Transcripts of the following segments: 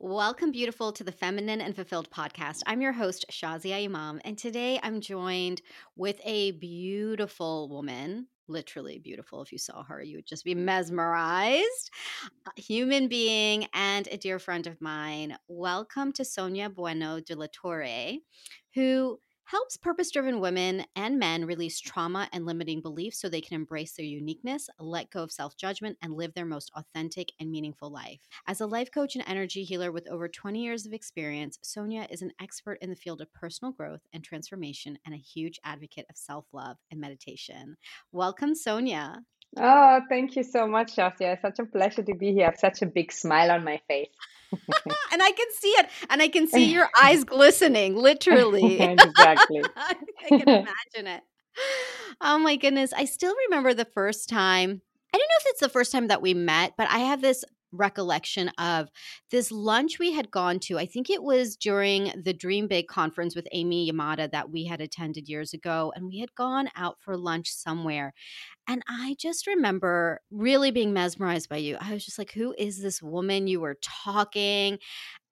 Welcome, beautiful, to the Feminine and Fulfilled podcast. I'm your host, Shazia Imam, and today I'm joined with a beautiful woman. Literally beautiful. If you saw her, you would just be mesmerized. A human being and a dear friend of mine. Welcome to Sonia Bueno de la Torre, who helps purpose driven women and men release trauma and limiting beliefs so they can embrace their uniqueness, let go of self judgment, and live their most authentic and meaningful life. As a life coach and energy healer with over 20 years of experience, Sonia is an expert in the field of personal growth and transformation and a huge advocate of self love and meditation. Welcome, Sonia. Oh, thank you so much, Shazia. It's such a pleasure to be here. I have such a big smile on my face. and I can see it, and I can see your eyes glistening, literally. exactly. I can imagine it. Oh my goodness. I still remember the first time. I don't know if it's the first time that we met, but I have this recollection of this lunch we had gone to. I think it was during the Dream Big conference with Amy Yamada that we had attended years ago. And we had gone out for lunch somewhere. And I just remember really being mesmerized by you. I was just like, who is this woman? You were talking.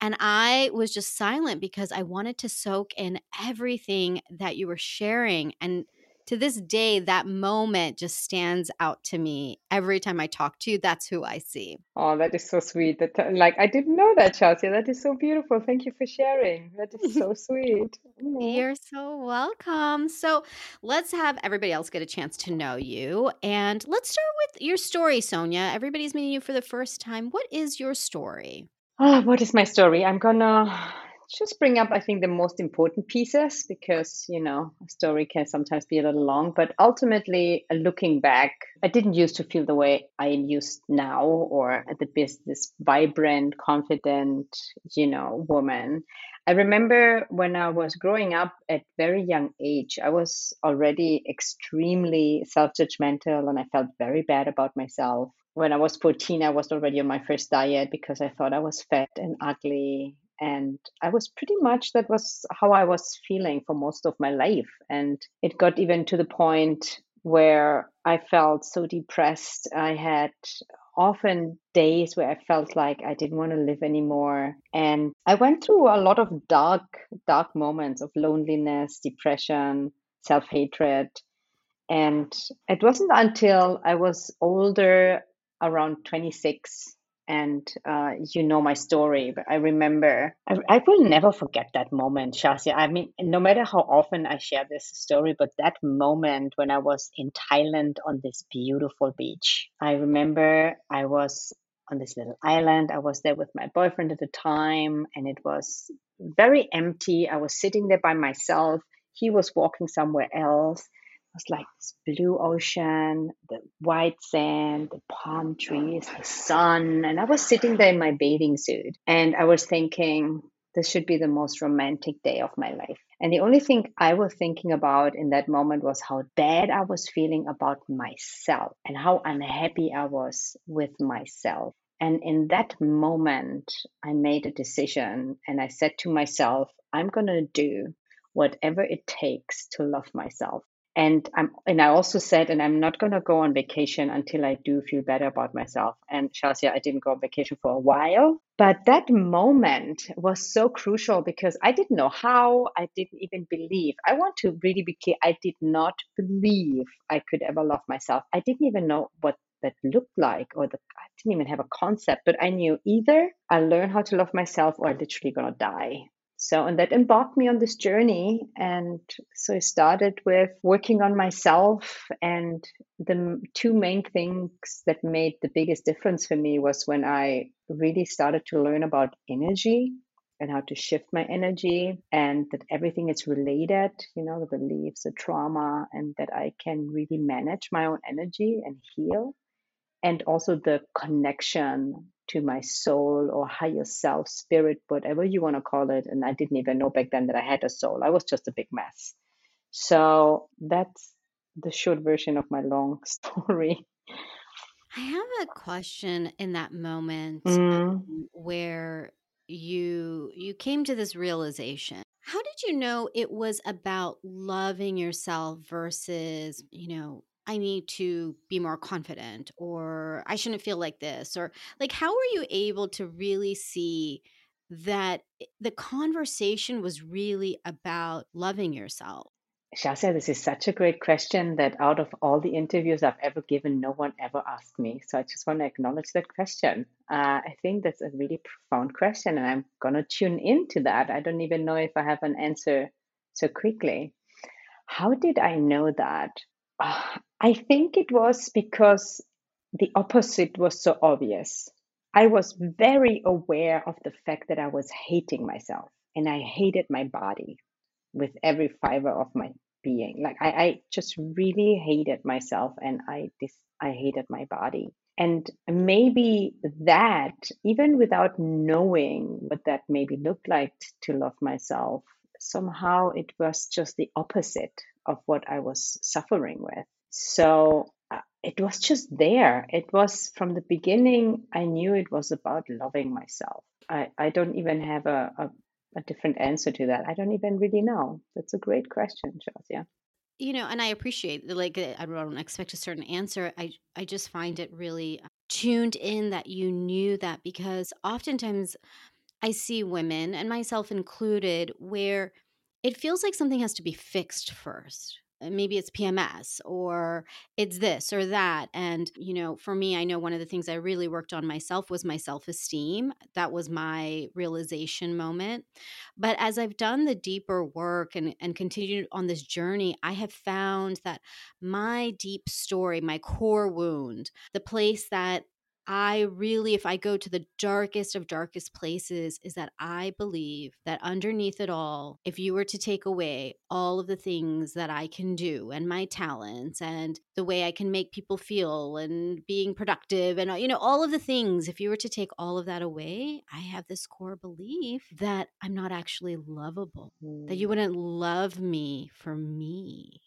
And I was just silent because I wanted to soak in everything that you were sharing. And to this day, that moment just stands out to me every time I talk to you. That's who I see. Oh, that is so sweet. That uh, like I didn't know that, Shazia. That is so beautiful. Thank you for sharing. That is so sweet. You're so welcome. So let's have everybody else get a chance to know you. And let's start with your story, Sonia. Everybody's meeting you for the first time. What is your story? Oh, what is my story? I'm gonna just bring up, I think, the most important pieces because, you know, a story can sometimes be a little long. But ultimately, looking back, I didn't used to feel the way I am used now or at the business, vibrant, confident, you know, woman. I remember when I was growing up at very young age, I was already extremely self-judgmental and I felt very bad about myself. When I was 14, I was already on my first diet because I thought I was fat and ugly and i was pretty much that was how i was feeling for most of my life. And it got even to the point where i felt so depressed. I had often days where i felt like i didn't want to live anymore. And i went through a lot of dark dark moments of loneliness depression self-hatred. And it wasn't until i was older around 26 and uh, you know my story. But I remember, I, I will never forget that moment, Shazia. I mean, no matter how often I share this story, but that moment when I was in Thailand on this beautiful beach, I remember I was on this little island. I was there with my boyfriend at the time, and it was very empty. I was sitting there by myself. He was walking somewhere else it was like this blue ocean, the white sand, the palm oh, trees, the sun. And I was sitting there in my bathing suit and I was thinking, this should be the most romantic day of my life. And the only thing I was thinking about in that moment was how bad I was feeling about myself and how unhappy I was with myself. And in that moment, I made a decision and I said to myself, I'm going to do whatever it takes to love myself and I'm and I also said, and I'm not gonna go on vacation until I do feel better about myself. And Shazia, I didn't go on vacation for a while, but that moment was so crucial because I didn't know how. I didn't even believe. I want to really be clear. I did not believe I could ever love myself. I didn't even know what that looked like, or the, I didn't even have a concept. But I knew either I learn how to love myself, or I'm literally gonna die. So, and that embarked me on this journey. And so I started with working on myself. And the two main things that made the biggest difference for me was when I really started to learn about energy and how to shift my energy and that everything is related, you know, the beliefs, the trauma, and that I can really manage my own energy and heal. And also the connection to my soul or higher self, spirit, whatever you want to call it. And I didn't even know back then that I had a soul. I was just a big mess. So that's the short version of my long story. I have a question in that moment mm. where you you came to this realization. How did you know it was about loving yourself versus, you know, I need to be more confident or I shouldn't feel like this or like how were you able to really see that the conversation was really about loving yourself? Shazia, this is such a great question that out of all the interviews I've ever given, no one ever asked me. So I just want to acknowledge that question. Uh, I think that's a really profound question, and I'm going to tune into that. I don't even know if I have an answer so quickly. How did I know that? I think it was because the opposite was so obvious. I was very aware of the fact that I was hating myself and I hated my body with every fiber of my being. Like I, I just really hated myself and I dis- I hated my body. And maybe that, even without knowing what that maybe looked like to love myself, somehow it was just the opposite of what I was suffering with. So uh, it was just there. It was from the beginning, I knew it was about loving myself. I, I don't even have a, a, a different answer to that. I don't even really know. That's a great question, Shazia. You know, and I appreciate like uh, I don't expect a certain answer. I I just find it really tuned in that you knew that because oftentimes I see women and myself included where it feels like something has to be fixed first uh, maybe it's PMS or it's this or that. And, you know, for me, I know one of the things I really worked on myself was my self esteem. That was my realization moment. But as I've done the deeper work and, and continued on this journey, I have found that my deep story, my core wound, the place that I really, if I go to the darkest of darkest places, is that I believe that underneath it all, if you were to take away all of the things that I can do and my talents and the way I can make people feel and being productive and, uh, you know, all of the things, if you were to take all of that away, I have this core belief that I'm not actually lovable, mm. that you wouldn't love me for me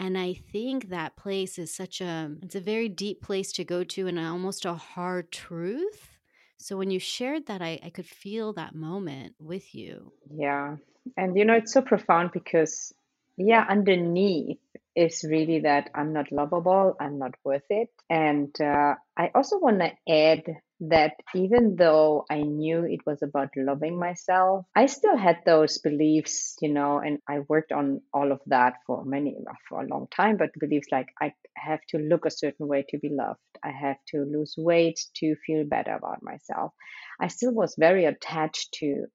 and I think that place is such a it's a very deep place to go to and almost a hard truth. So when you shared that I, I could feel that moment with you. Yeah. And you know it's so profound because yeah, underneath is really that I'm not lovable, I'm not worth it. And uh, I also want to add that even though I knew it was about loving myself, I still had those beliefs, you know, and I worked on all of that for many, for a long time, but beliefs like I have to look a certain way to be loved, I have to lose weight to feel better about myself. I still was very attached to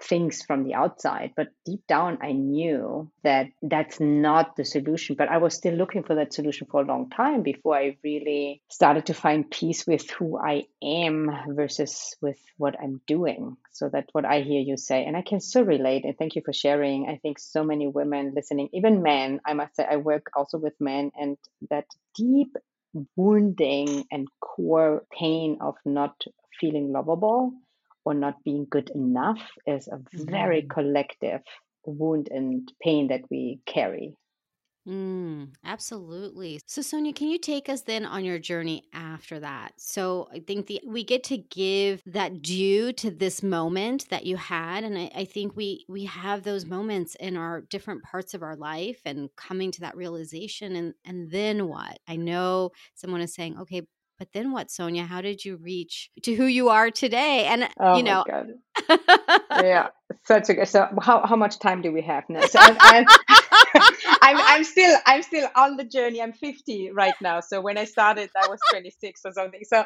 things from the outside but deep down i knew that that's not the solution. But i was still looking for that solution for a long time before i really started to find peace with who i am versus with what i'm doing. So that's what i hear you say and i can so relate and thank you for sharing. I think so many women listening even men i must say i work also with men and that deep wounding and core pain of not feeling lovable or not being good enough is a very mm. collective wound and pain that we carry. Mm, absolutely. So, Sonia, can you take us then on your journey after that? So, I think the we get to give that due to this moment that you had, and I, I think we we have those moments in our different parts of our life, and coming to that realization, and and then what? I know someone is saying, okay, but then what, Sonia? How did you reach to who you are today? And oh you know, yeah, such a so. How how much time do we have now? So I'm, I'm, I'm, I'm still I'm still on the journey. I'm 50 right now. So when I started, I was 26 or something. So,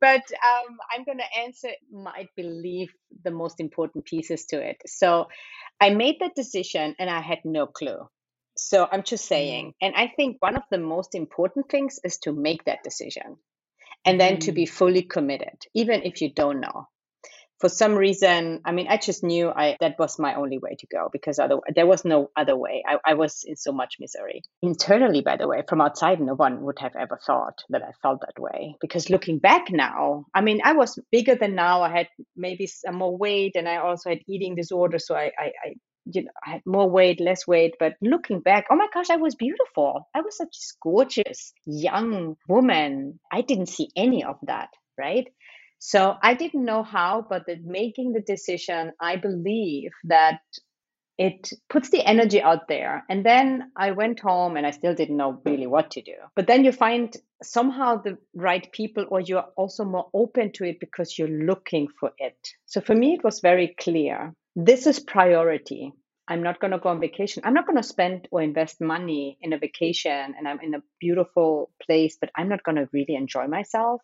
but um, I'm going to answer. I believe the most important pieces to it. So, I made that decision, and I had no clue. So I'm just saying. Mm. And I think one of the most important things is to make that decision and then to be mm. fully committed, even if you don't know. For some reason, I mean, I just knew I that was my only way to go because other, there was no other way. I, I was in so much misery. Internally, by the way, from outside, no one would have ever thought that I felt that way. Because looking back now, I mean, I was bigger than now. I had maybe some more weight and I also had eating disorder. So I, I, I you know, I had more weight, less weight. But looking back, oh my gosh, I was beautiful. I was such a gorgeous young woman. I didn't see any of that, right? So I didn't know how, but the, making the decision, I believe that it puts the energy out there. And then I went home and I still didn't know really what to do. But then you find somehow the right people, or you're also more open to it because you're looking for it. So for me, it was very clear this is priority. I'm not going to go on vacation. I'm not going to spend or invest money in a vacation and I'm in a beautiful place, but I'm not going to really enjoy myself.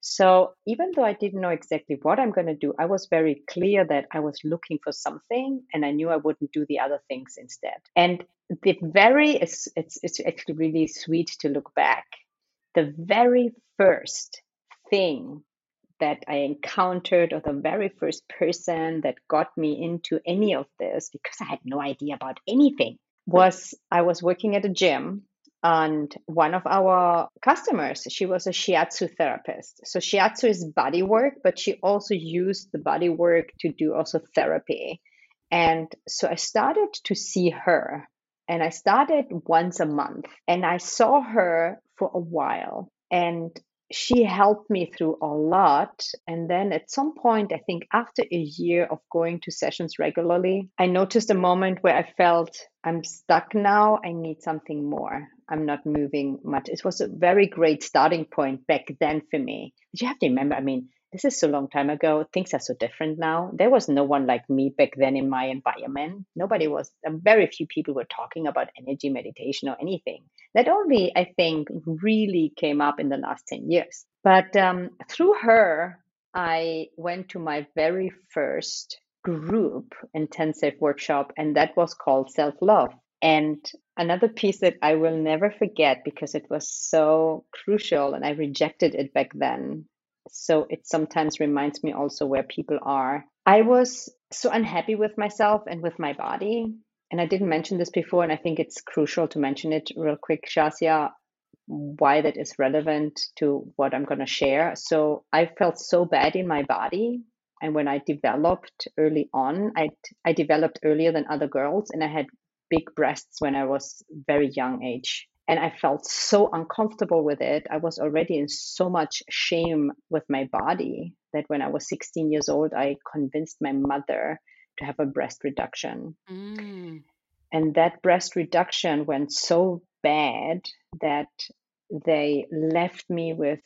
So even though I didn't know exactly what I'm going to do, I was very clear that I was looking for something and I knew I wouldn't do the other things instead. And the very, it's, it's, it's actually really sweet to look back. The very first thing that I encountered or the very first person that got me into any of this because I had no idea about anything was I was working at a gym and one of our customers she was a shiatsu therapist. So shiatsu is body work but she also used the body work to do also therapy. And so i started to see her and i started once a month and i saw her for a while. And she helped me through a lot. And then at some point, I think after a year of going to sessions regularly, I noticed a moment where I felt I'm stuck now. I need something more. I'm not moving much. It was a very great starting point back then for me. But you have to remember, I mean, this is so long time ago. Things are so different now. There was no one like me back then in my environment. Nobody was, very few people were talking about energy meditation or anything. That only, I think, really came up in the last 10 years. But um, through her, I went to my very first group intensive workshop, and that was called Self Love. And another piece that I will never forget because it was so crucial and I rejected it back then so it sometimes reminds me also where people are. I was so unhappy with myself and with my body. And I didn't mention this before, and I think it's crucial to mention it real quick, Shazia, why that is relevant to what I'm going to share. So I felt so bad in my body. And when I developed early on, I, I developed earlier than other girls, and I had big breasts when I was very young age and I felt so uncomfortable with it. I was already in so much shame with my body that when I was 16 years old, I convinced my mother to have a breast reduction. Mm. And that breast reduction went so bad that they left me with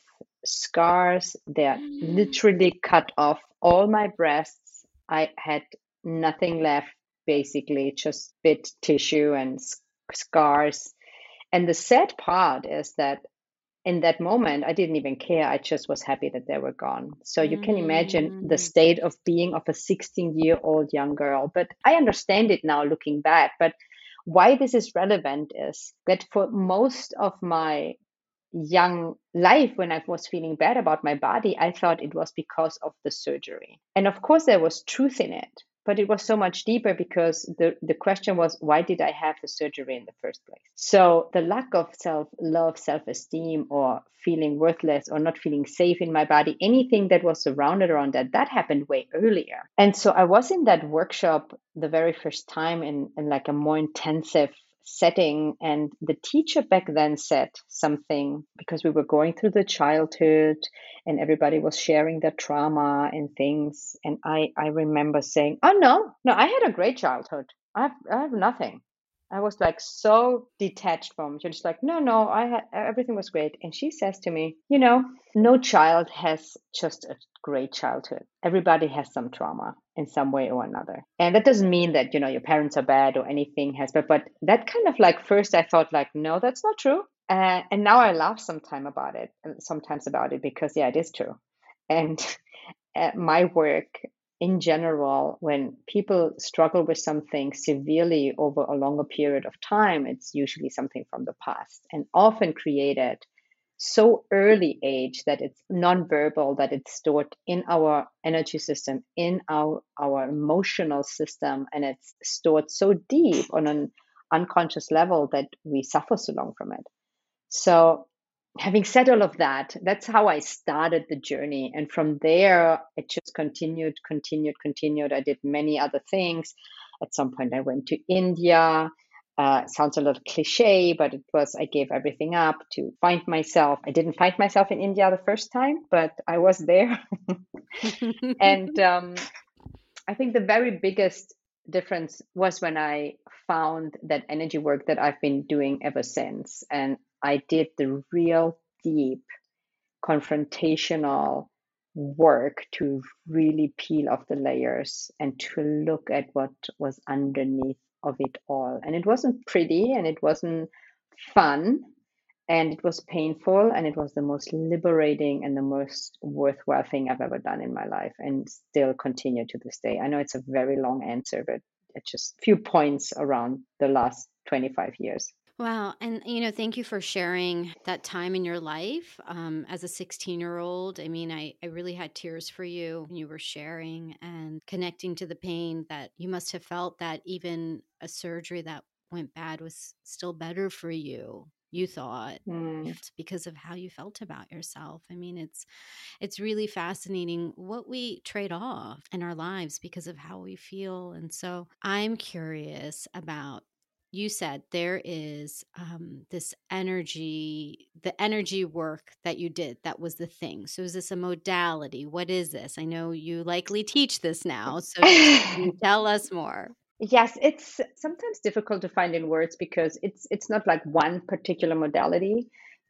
scars that mm. literally cut off all my breasts. I had nothing left, basically, just bit tissue and scars and the sad part is that in that moment, I didn't even care. I just was happy that they were gone. So you can imagine the mm. state of being of a 16 year old young girl. But I understand it now looking back. But why this is relevant is that for most of my young life, when I was feeling bad about my body, I thought it was because of the surgery. And of course, there was truth in it but it was so much deeper because the, the question was why did i have the surgery in the first place? So the lack of self love self esteem or feeling worthless or not feeling safe in my body anything that was surrounded around that that happened way earlier. And so i was in that workshop the very first time in, in like a more intensive setting. And the teacher back then said something because we were going through the childhood and everybody was sharing their trauma and things. And I, I remember saying, Oh, no, no, I had a great childhood. I have, I have nothing. I was like so detached from it. Just like, no, no, I had everything was great. And she says to me, you know, no child has just a great childhood. Everybody has some trauma in some way or another. And that doesn't mean that, you know, your parents are bad or anything has, but, but that kind of like first I thought like, no, that's not true. Uh, and now I laugh sometime about it, sometimes about it because yeah, it is true. And uh, my work in general, when people struggle with something severely over a longer period of time, it's usually something from the past and often created so early age that it's nonverbal, that it's stored in our energy system, in our, our emotional system, and it's stored so deep on an unconscious level that we suffer so long from it. So, having said all of that, that's how I started the journey. And from there, it just continued, continued, continued. I did many other things. At some point, I went to India. Uh, sounds a little cliche, but it was I gave everything up to find myself. I didn't find myself in India the first time, but I was there. and um, I think the very biggest difference was when I found that energy work that I've been doing ever since. And I did the real deep confrontational work to really peel off the layers and to look at what was underneath of it all. And it wasn't pretty and it wasn't fun and it was painful and it was the most liberating and the most worthwhile thing I've ever done in my life and still continue to this day. I know it's a very long answer, but it's just a few points around the last 25 years. Wow. And, you know, thank you for sharing that time in your life um, as a 16 year old. I mean, I, I really had tears for you when you were sharing and connecting to the pain that you must have felt that even a surgery that went bad was still better for you you thought mm. because of how you felt about yourself i mean it's it's really fascinating what we trade off in our lives because of how we feel and so i'm curious about you said there is um, this energy the energy work that you did that was the thing. So is this a modality? What is this? I know you likely teach this now so tell us more? Yes it's sometimes difficult to find in words because it's it's not like one particular modality.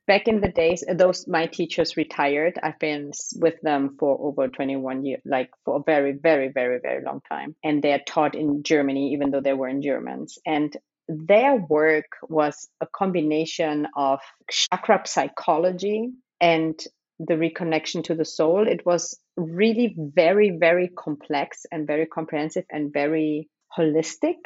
Back in the days those my teachers retired. I've been with them for over 21 years like for a very very very very long time. And they're taught in germany even though they were in germans. And their work was a combination of chakra psychology and the reconnection to the soul. It was really very, very complex and very comprehensive and very holistic.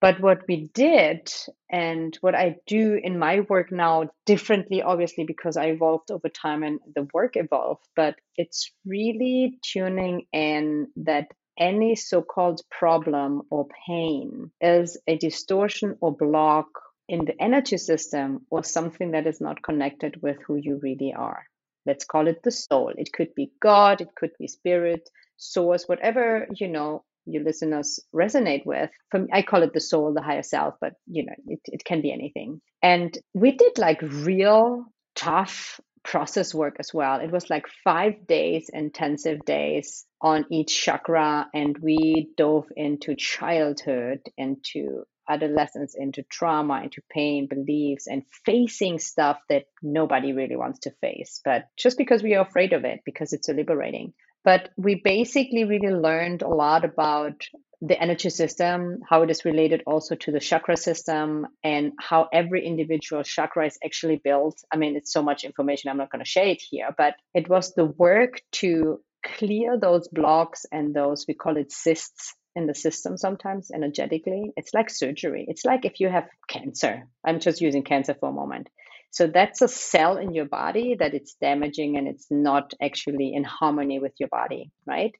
But what we did and what I do in my work now differently, obviously, because I evolved over time and the work evolved, but it's really tuning in that any so called problem or pain is a distortion or block in the energy system or something that is not connected with who you really are. Let's call it the soul. It could be God, it could be spirit, source, whatever, you know, your listeners resonate with. Me, I call it the soul, the higher self, but you know, it, it can be anything. And we did like real tough process work as well. It was like five days, intensive days on each chakra, and we dove into childhood, into adolescence, into trauma, into pain, beliefs, and facing stuff that nobody really wants to face. But just because we are afraid of it, because it's so liberating. But we basically really learned a lot about the energy system, how it is related also to the chakra system, and how every individual chakra is actually built. I mean, it's so much information, I'm not going to share it here, but it was the work to clear those blocks and those, we call it cysts in the system sometimes energetically. It's like surgery. It's like if you have cancer. I'm just using cancer for a moment. So that's a cell in your body that it's damaging and it's not actually in harmony with your body, right?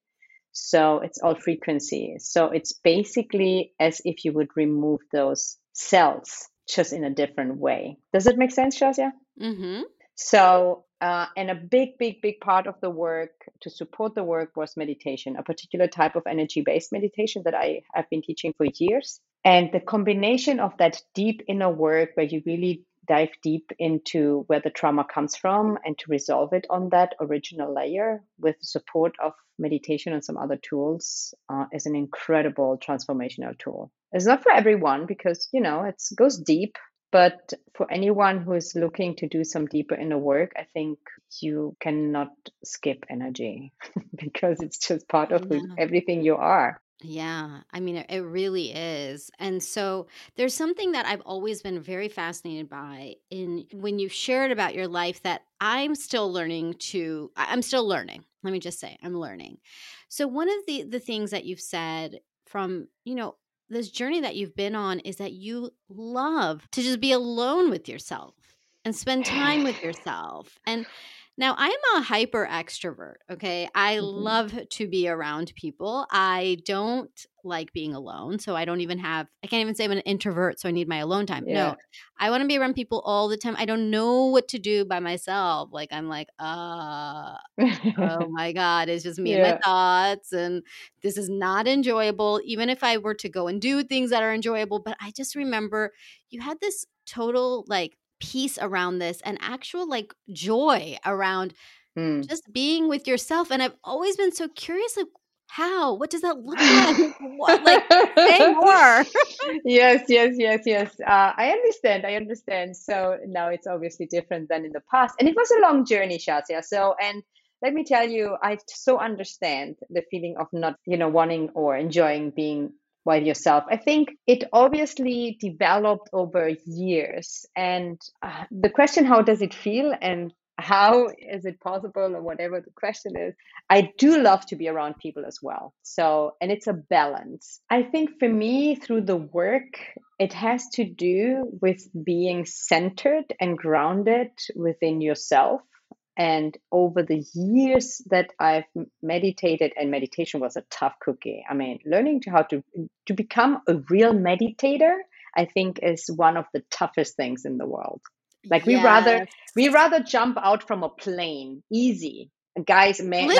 So it's all frequency. So it's basically as if you would remove those cells just in a different way. Does it make sense, Shazia? Mm-hmm. So, uh, and a big, big, big part of the work to support the work was meditation, a particular type of energy based meditation that I have been teaching for years. And the combination of that deep inner work where you really dive deep into where the trauma comes from and to resolve it on that original layer with the support of meditation and some other tools uh, is an incredible transformational tool. It's not for everyone because, you know, it goes deep, but for anyone who is looking to do some deeper inner work, I think you cannot skip energy because it's just part of yeah. everything you are. Yeah, I mean, it really is. And so there's something that I've always been very fascinated by in when you shared about your life that I'm still learning to I'm still learning. Let me just say, I'm learning. So one of the the things that you've said from, you know, this journey that you've been on is that you love to just be alone with yourself and spend time with yourself. And now, I'm a hyper extrovert, okay? I mm-hmm. love to be around people. I don't like being alone. So I don't even have, I can't even say I'm an introvert, so I need my alone time. Yeah. No, I want to be around people all the time. I don't know what to do by myself. Like, I'm like, uh, oh my God, it's just me yeah. and my thoughts. And this is not enjoyable, even if I were to go and do things that are enjoyable. But I just remember you had this total, like, peace around this and actual like joy around mm. just being with yourself and i've always been so curious like How? What does that look like? what? Like, say more. yes, yes, yes, yes. Uh, I understand. I understand. So now it's obviously different than in the past, and it was a long journey, Shazia. So and let me tell you, I so understand the feeling of not, you know, wanting or enjoying being by yourself. I think it obviously developed over years. And uh, the question, how does it feel? And how is it possible or whatever the question is i do love to be around people as well so and it's a balance i think for me through the work it has to do with being centered and grounded within yourself and over the years that I've meditated, and meditation was a tough cookie. I mean, learning to how to to become a real meditator, I think, is one of the toughest things in the world. Like we rather we rather jump out from a plane, easy, guys man literally,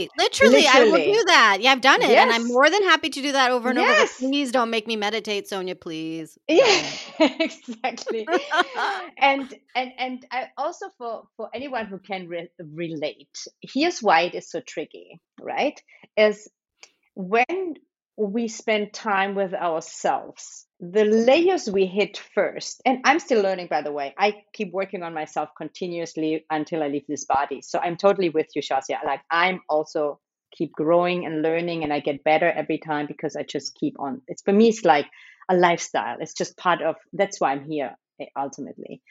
like, literally literally i will do that. Yeah i've done it yes. and i'm more than happy to do that over and yes. over please don't make me meditate sonia please. Yeah exactly. And and and I also for for anyone who can re- relate here's why it is so tricky right? Is when we spend time with ourselves the layers we hit first and i'm still learning by the way. I keep working on myself continuously until i leave this body. So i'm totally with you shazia like i'm also keep growing and learning and i get better every time because i just keep on. It's for me it's like a lifestyle. It's just part of that's why i'm here ultimately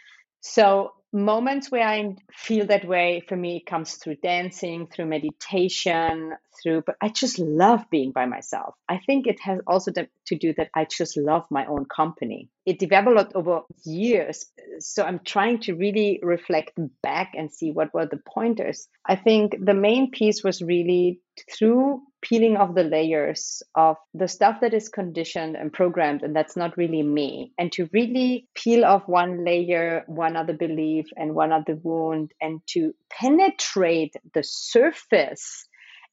so moments where I feel that way for me comes through dancing, through meditation, through but I just love being by myself. I think it has also to do that I just love my own company. It developed over years. So I'm trying to really reflect back and see what were the pointers. I think the main piece was really through peeling off the layers of the stuff that is conditioned and programmed and that's not really me and to really peel off one layer one other belief and one other wound and to penetrate the surface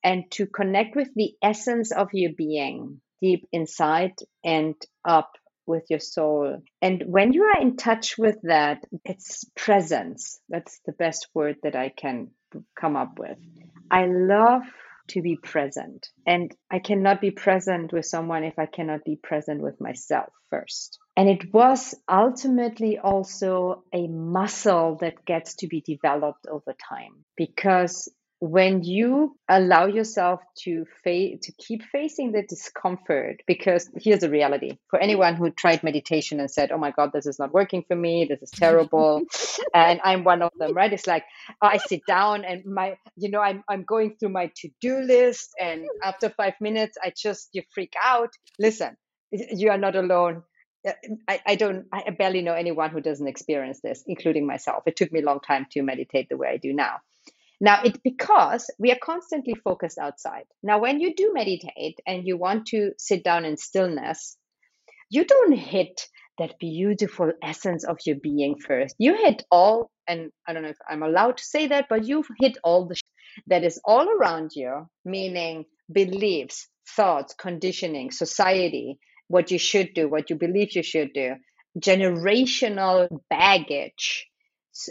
and to connect with the essence of your being deep inside and up with your soul. And when you are in touch with that, it's presence. That's the best word that I can come up with. I love to be present. And I cannot be present with someone if I cannot be present with myself first. And it was ultimately also a muscle that gets to be developed over time because when you allow yourself to fa- to keep facing the discomfort because here's the reality. For anyone who tried meditation and said oh my god this is not working for me. This is terrible. And i'm one of them right? It's like i sit down and my you know i'm, I'm going through my to-do list and after five minutes i just you freak out. Listen you are not alone. Uh, I, I don't I barely know anyone who doesn't experience this, including myself. It took me a long time to meditate the way I do now. Now, it's because we are constantly focused outside. Now, when you do meditate and you want to sit down in stillness, you don't hit that beautiful essence of your being first. You hit all, and I don't know if I'm allowed to say that, but you hit all the that is all around you, meaning beliefs, thoughts, conditioning, society, what you should do, what you believe you should do, generational baggage,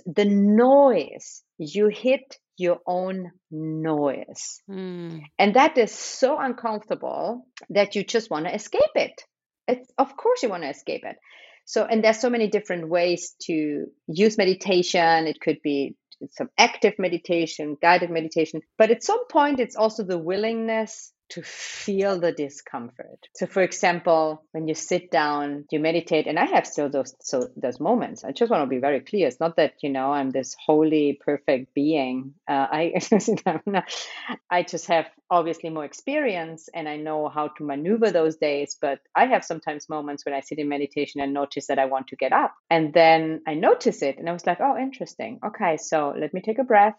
the noise. You hit your own noise. Mm. And that is so uncomfortable that you just want to escape it. It's, of course, you want to escape it. So, and there's so many different ways to use meditation. It could be some active meditation, guided meditation, but at some point, it's also the willingness to feel the discomfort. So, for example, when you sit down, you meditate, and I have still those so those moments. I just want to be very clear. It's not that you know I'm this holy, perfect being. Uh, I I just have obviously more experience, and I know how to maneuver those days. But I have sometimes moments when I sit in meditation and notice that I want to get up, and then I notice it, and I was like, oh, interesting. Okay, so let me take a breath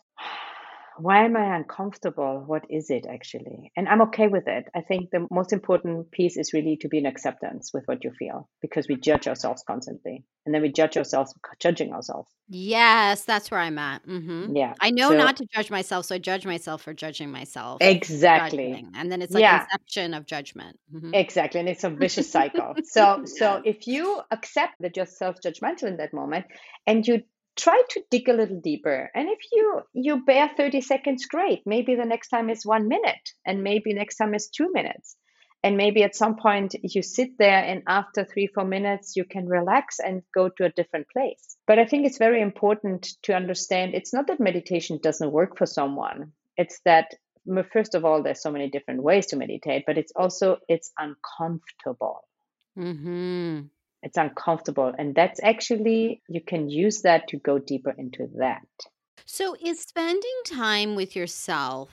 why am I uncomfortable? What is it actually? And I'm okay with it. I think the most important piece is really to be in acceptance with what you feel because we judge ourselves constantly and then we judge ourselves judging ourselves. Yes, that's where I'm at. Mm-hmm. Yeah. I know so, not to judge myself, so I judge myself for judging myself. Exactly. Judging. And then it's like yeah. inception of judgment. Mm-hmm. Exactly. And it's a vicious cycle. so so if you accept that you're self-judgmental in that moment and you try to dig a little deeper. And if you you bear 30 seconds, great. Maybe the next time is one minute, and maybe next time is two minutes. And maybe at some point you sit there and after three, four minutes, you can relax and go to a different place. But I think it's very important to understand it's not that meditation doesn't work for someone. It's that first of all, there's so many different ways to meditate, but it's also it's uncomfortable. Mm-hmm. It's uncomfortable, and that's actually you can use that to go deeper into that. So, is spending time with yourself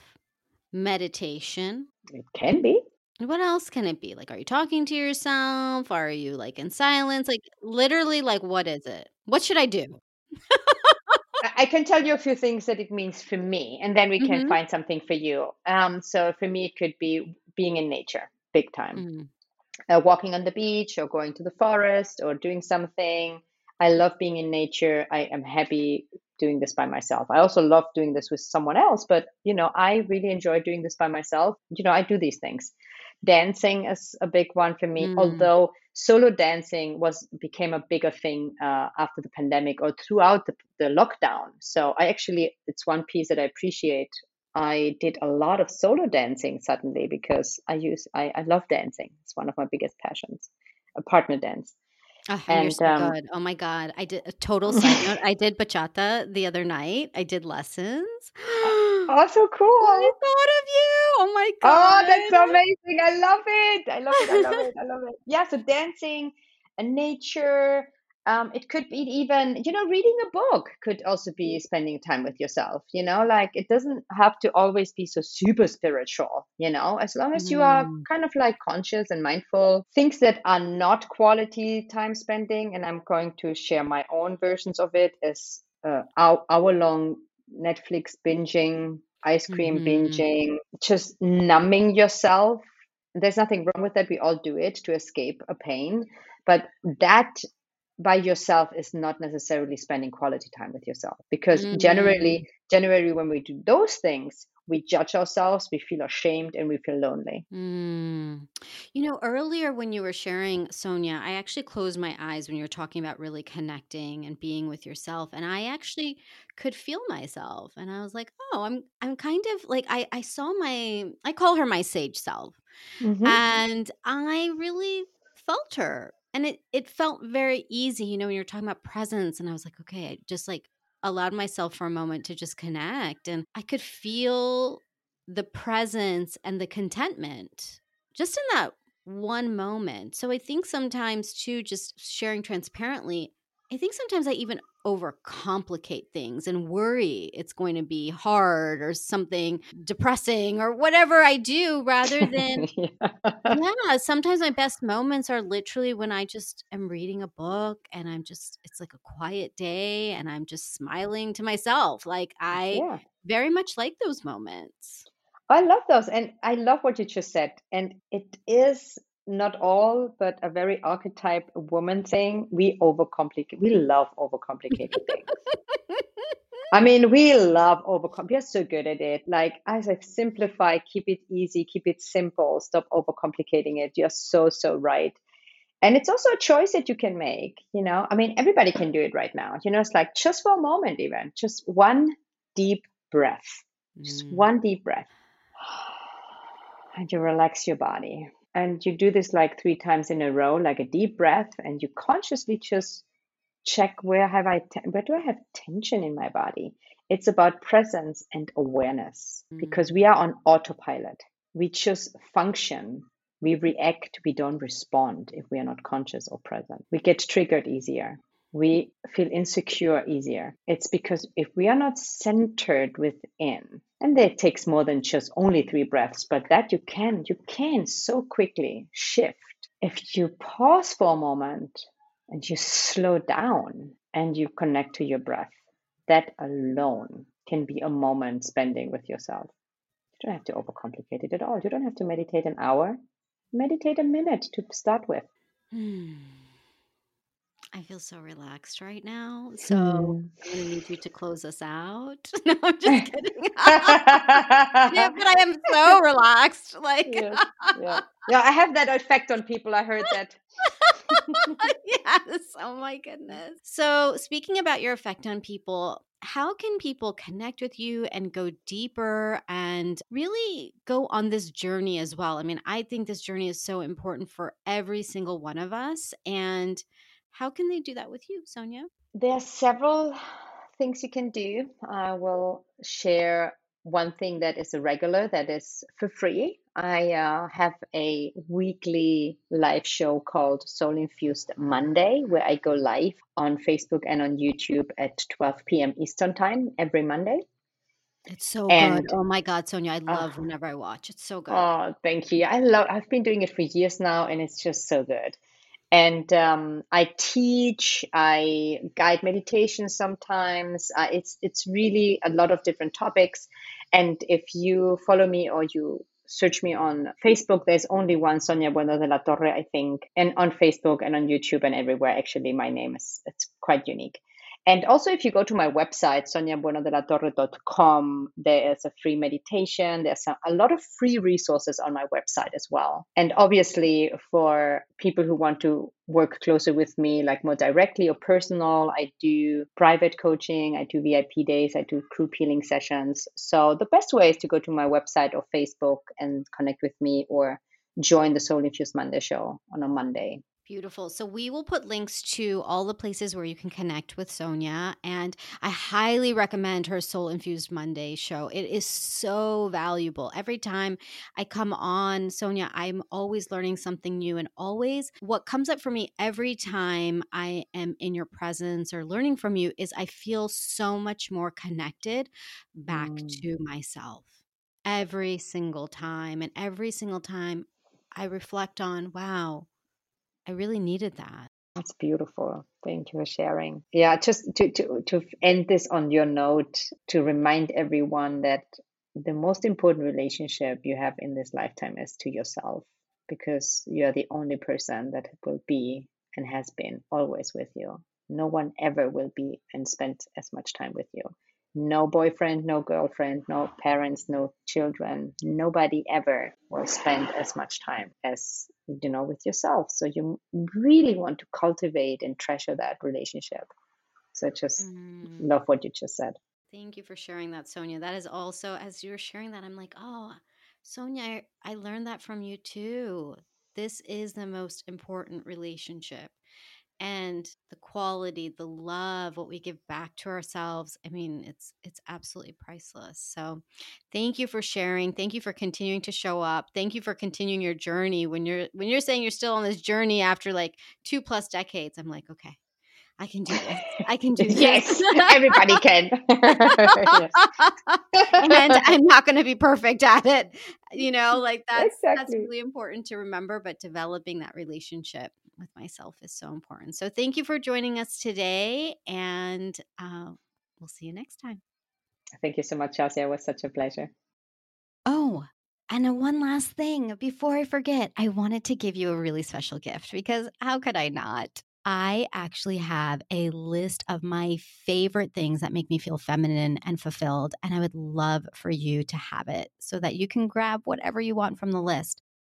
meditation? It can be. What else can it be? Like, are you talking to yourself? Are you like in silence? Like, literally, like, what is it? What should I do? I can tell you a few things that it means for me, and then we can mm-hmm. find something for you. Um, so for me, it could be being in nature, big time, mm. Uh, walking on the beach, or going to the forest, or doing something. I love being in nature. I am happy doing this by myself. I also love doing this with someone else, but you know, I really enjoy doing this by myself. You know, I do these things. Dancing is a big one for me, mm. although solo dancing was became a bigger thing uh, after the pandemic or throughout the, the lockdown. So I actually, it's one piece that I appreciate. I did a lot of solo dancing suddenly because I use I, I love dancing. It's one of my biggest passions. A partner dance. Oh, and, so um. Oh my god. I did a total side note. I did bachata the other night. I did lessons. oh, so cool. I thought of you. Oh my god. Oh, that's amazing. I love it. I love it. I love it. I love it. Yeah, so dancing and nature, um, it could be even you know reading a book could also be spending time with yourself you know like it doesn't have to always be so super spiritual you know as long as you are mm. kind of like conscious and mindful. Things that are not quality time spending and i'm going to share my own versions of it as uh, hour, hour long netflix binging ice cream mm-hmm. binging just numbing yourself. There's nothing wrong with that. We all do it to escape a pain. But that by yourself is not necessarily spending quality time with yourself because mm-hmm. generally generally when we do those things we judge ourselves we feel ashamed and we feel lonely mm. you know earlier when you were sharing sonia i actually closed my eyes when you were talking about really connecting and being with yourself and i actually could feel myself and i was like oh i'm i'm kind of like i i saw my i call her my sage self mm-hmm. and i really felt her and it it felt very easy you know when you're talking about presence and i was like okay i just like allowed myself for a moment to just connect and i could feel the presence and the contentment just in that one moment. So i think sometimes too just sharing transparently I think sometimes I even overcomplicate things and worry it's going to be hard or something depressing or whatever I do rather than yeah. yeah. sometimes my best moments are literally when I just am reading a book and I'm just it's like a quiet day and I'm just smiling to myself like I yeah. very much like those moments. I love those and I love what you just said and it is not all, but a very archetype woman thing. We overcomplicate. We love overcomplicating things. I mean, we love overcome. We're so good at it. Like as I simplify, keep it easy, keep it simple, stop overcomplicating it. You're so so right. And it's also a choice that you can make. You know, I mean, everybody can do it right now. You know, it's like just for a moment, even just one deep breath, just mm. one deep breath, and you relax your body and you do this like three times in a row like a deep breath and you consciously just check where have i te- where do i have tension in my body? It's about presence and awareness mm. because we are on autopilot. We just function. We react. We don't respond if we are not conscious or present. We get triggered easier we feel insecure easier. It's because if we are not centered within, and it takes more than just only three breaths, but that you can, you can so quickly shift. If you pause for a moment and you slow down and you connect to your breath, that alone can be a moment spending with yourself. You don't have to overcomplicate it at all. You don't have to meditate an hour. Meditate a minute to start with. Hmm. I feel so relaxed right now. So mm. I'm going to need you to close us out. no, I'm just kidding. yeah, but I am so relaxed. Like, yeah, yeah, yeah. I have that effect on people. I heard that. yes. Oh my goodness. So, speaking about your effect on people, how can people connect with you and go deeper and really go on this journey as well? I mean, I think this journey is so important for every single one of us. And how can they do that with you, Sonia? There are several things you can do. I will share one thing that is a regular that is for free. I uh, have a weekly live show called Soul Infused Monday, where I go live on Facebook and on YouTube at 12 p.m. Eastern Time every Monday. It's so and, good. Oh my God, Sonia, I love uh, whenever I watch. It's so good. Oh, thank you. I love. I've been doing it for years now, and it's just so good and um, I teach, I guide meditation sometimes. Uh, it's it's really a lot of different topics, and if you follow me or you search me on Facebook, there's only one Sonia Bueno de la Torre, I think, and on Facebook and on YouTube and everywhere. Actually, my name is it's quite unique. And also, if you go to my website, soniabuenodelatorre.com, there is a free meditation. There's a, a, lot of free resources on my website as well. And obviously, for people who want to work closer with me, like more directly or personal, I do private coaching, I do VIP days, I do group healing sessions. So the best way is to go to my website or Facebook and connect with me or join the Soul Infused Monday show on a Monday. Beautiful. So we will put links to all the places where you can connect with Sonia. And I highly recommend her Soul Infused Monday show. It is so valuable. Every time I come on, Sonia, I'm always learning something new. And always what comes up for me every time I am in your presence or learning from you is I feel so much more connected back mm. to myself every single time. And every single time I reflect on, wow I really needed that. That's beautiful. Thank you for sharing. Yeah, just to, to, to end this on your note, to remind everyone that the most important relationship you have in this lifetime is to yourself because you're the only person that will be and has been always with you. No one ever will be and spend as much time with you no boyfriend, no girlfriend, no parents, no children. Nobody ever will spend as much time as you know with yourself. So you really want to cultivate and treasure that relationship. So just mm. love what you just said. Thank you for sharing that, Sonia. That is also as you were sharing that, I'm like, oh, Sonia, I, I learned that from you too. This is the most important relationship and the quality the love what we give back to ourselves i mean it's it's absolutely priceless so thank you for sharing thank you for continuing to show up thank you for continuing your journey when you're when you're saying you're still on this journey after like two plus decades i'm like okay I can do this. I can do this. yes, everybody can. yes. and I'm not going to be perfect at it. You know, like that's exactly. that's really important to remember. But developing that relationship with myself is so important. So thank you for joining us today, and uh, we'll see you next time. Thank you so much, Shazia. It was such a pleasure. Oh, and one last thing before I forget, I wanted to give you a really special gift because how could I not? I actually have a list of my favorite things that make me feel feminine and fulfilled. And I would love for you to have it so that you can grab whatever you want from the list.